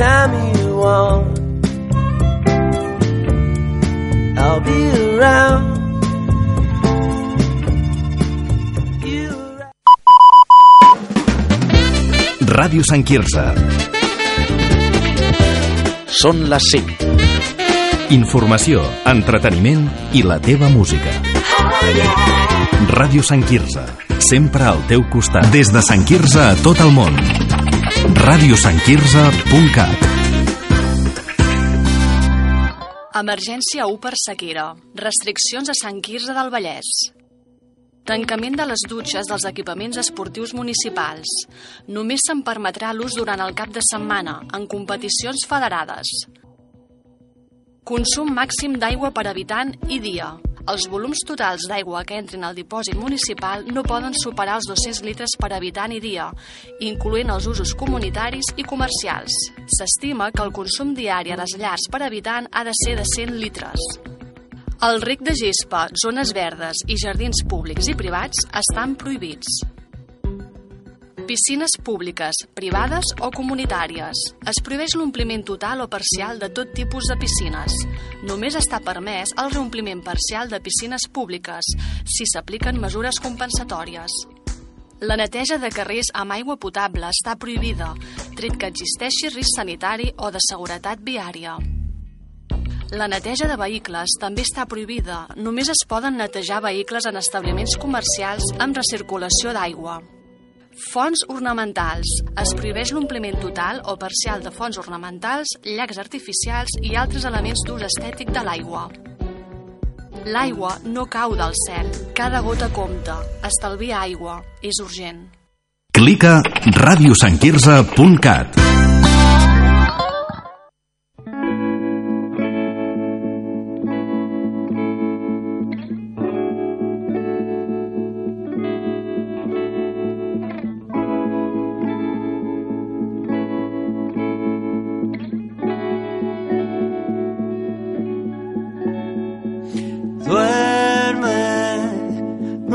anytime you want. I'll be around. Ràdio Sant Quirze. Són les 5. Informació, entreteniment i la teva música. Ràdio Sant Quirze. Sempre al teu costat. Des de Sant Quirze a tot el món. radiosantquirze.cat Emergència 1 per sequera. Restriccions a Sant Quirze del Vallès. Tancament de les dutxes dels equipaments esportius municipals. Només se'n permetrà l'ús durant el cap de setmana, en competicions federades. Consum màxim d'aigua per habitant i dia. Els volums totals d'aigua que entrin al dipòsit municipal no poden superar els 200 litres per habitant i dia, incloent els usos comunitaris i comercials. S'estima que el consum diari a les llars per habitant ha de ser de 100 litres. El rec de gespa, zones verdes i jardins públics i privats estan prohibits. Piscines públiques, privades o comunitàries. Es prohibeix l'ompliment total o parcial de tot tipus de piscines. Només està permès el reompliment parcial de piscines públiques, si s'apliquen mesures compensatòries. La neteja de carrers amb aigua potable està prohibida, tret que existeixi risc sanitari o de seguretat viària. La neteja de vehicles també està prohibida. Només es poden netejar vehicles en establiments comercials amb recirculació d'aigua. Fonts ornamentals. Es prohibeix l'ompliment total o parcial de fonts ornamentals, llacs artificials i altres elements d'ús estètic de l'aigua. L'aigua no cau del cel. Cada gota compta. Estalvia aigua. És urgent. Clica radiosantquirze.cat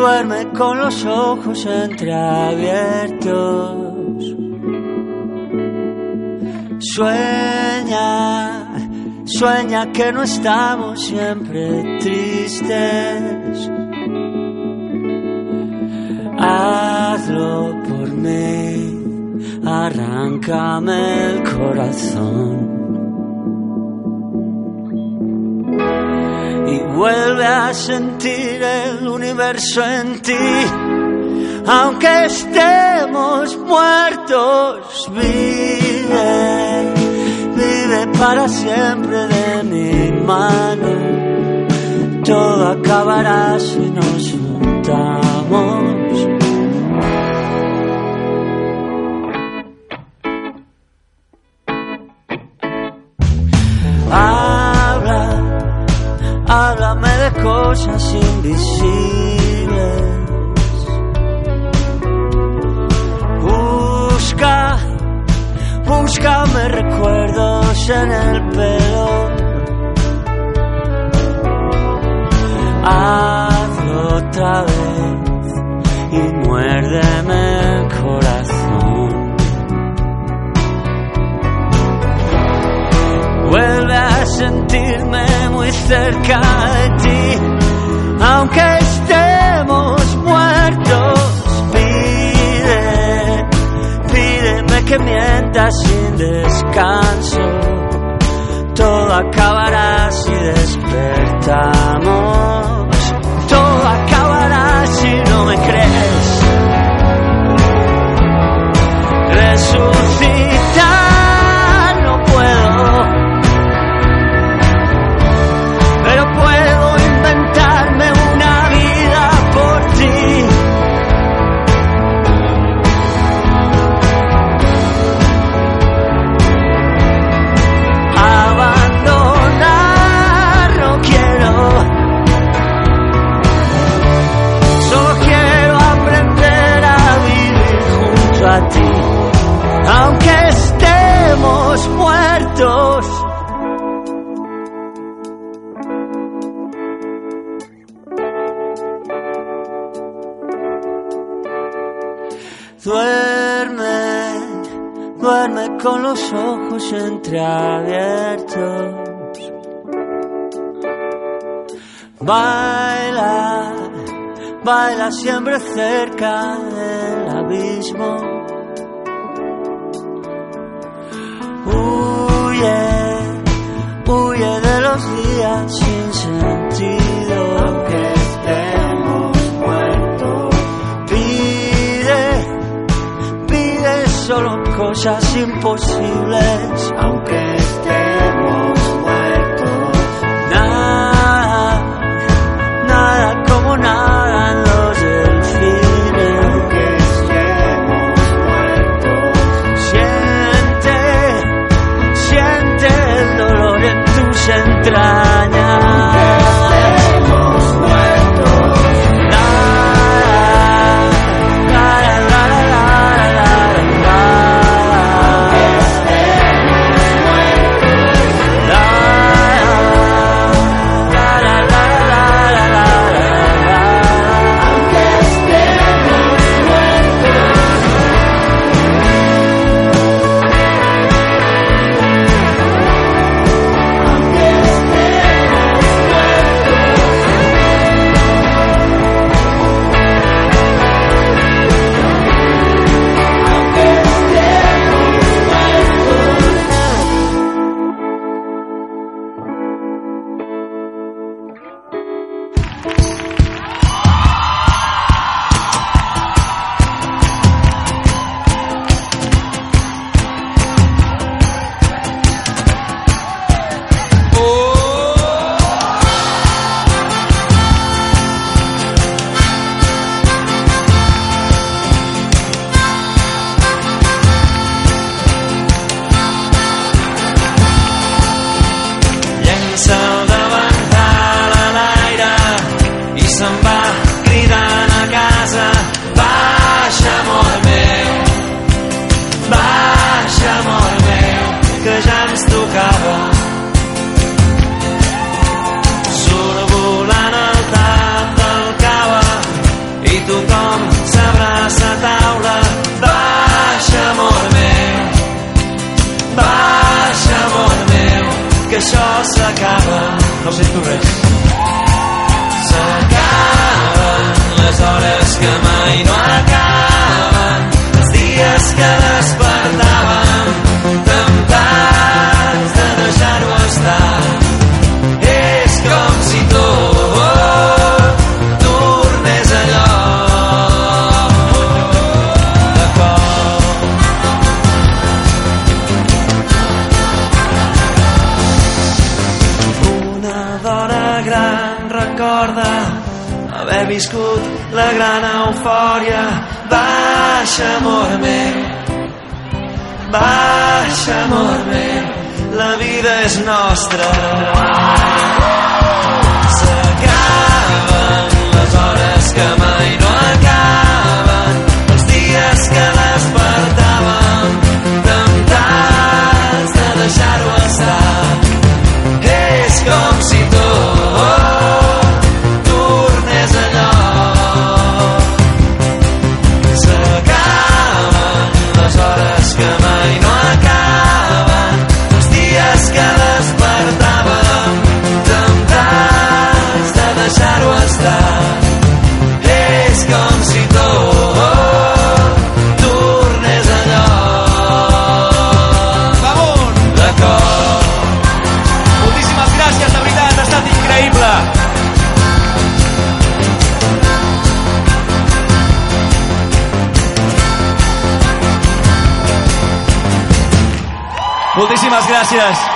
duerme con los ojos entreabiertos. Sueña, sueña que no estamos siempre tristes. Hazlo por mí, arráncame el corazón. Vuelve a sentir el universo en ti. Aunque estemos muertos, vive, vive para siempre de mi mano. Todo acabará si nos juntamos. Cosas invisibles. Busca, búscame recuerdos en el pelo. Descanso. Todo acabará si despertamos. Todo acabará si no me crees. Resucitar Duerme, duerme con los ojos entreabiertos. Baila, baila siempre cerca del abismo. Huye, huye de los días sin cosas imposibles, aunque estén. recorda haver viscut la gran eufòria. Baixa, amor meu, baixa, amor meu, la vida és nostra. Baixa, Muchísimas gracias.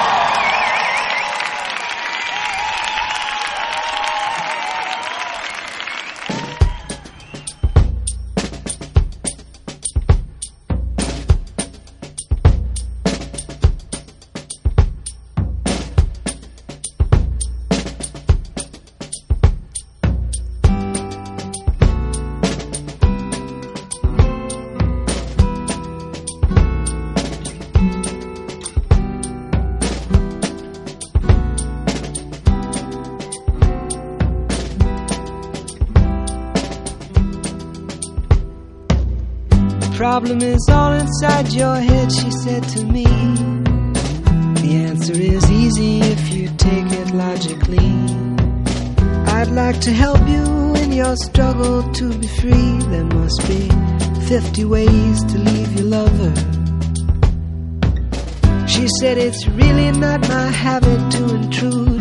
Problem is all inside your head, she said to me. The answer is easy if you take it logically. I'd like to help you in your struggle to be free. There must be 50 ways to leave your lover. She said it's really not my habit to intrude.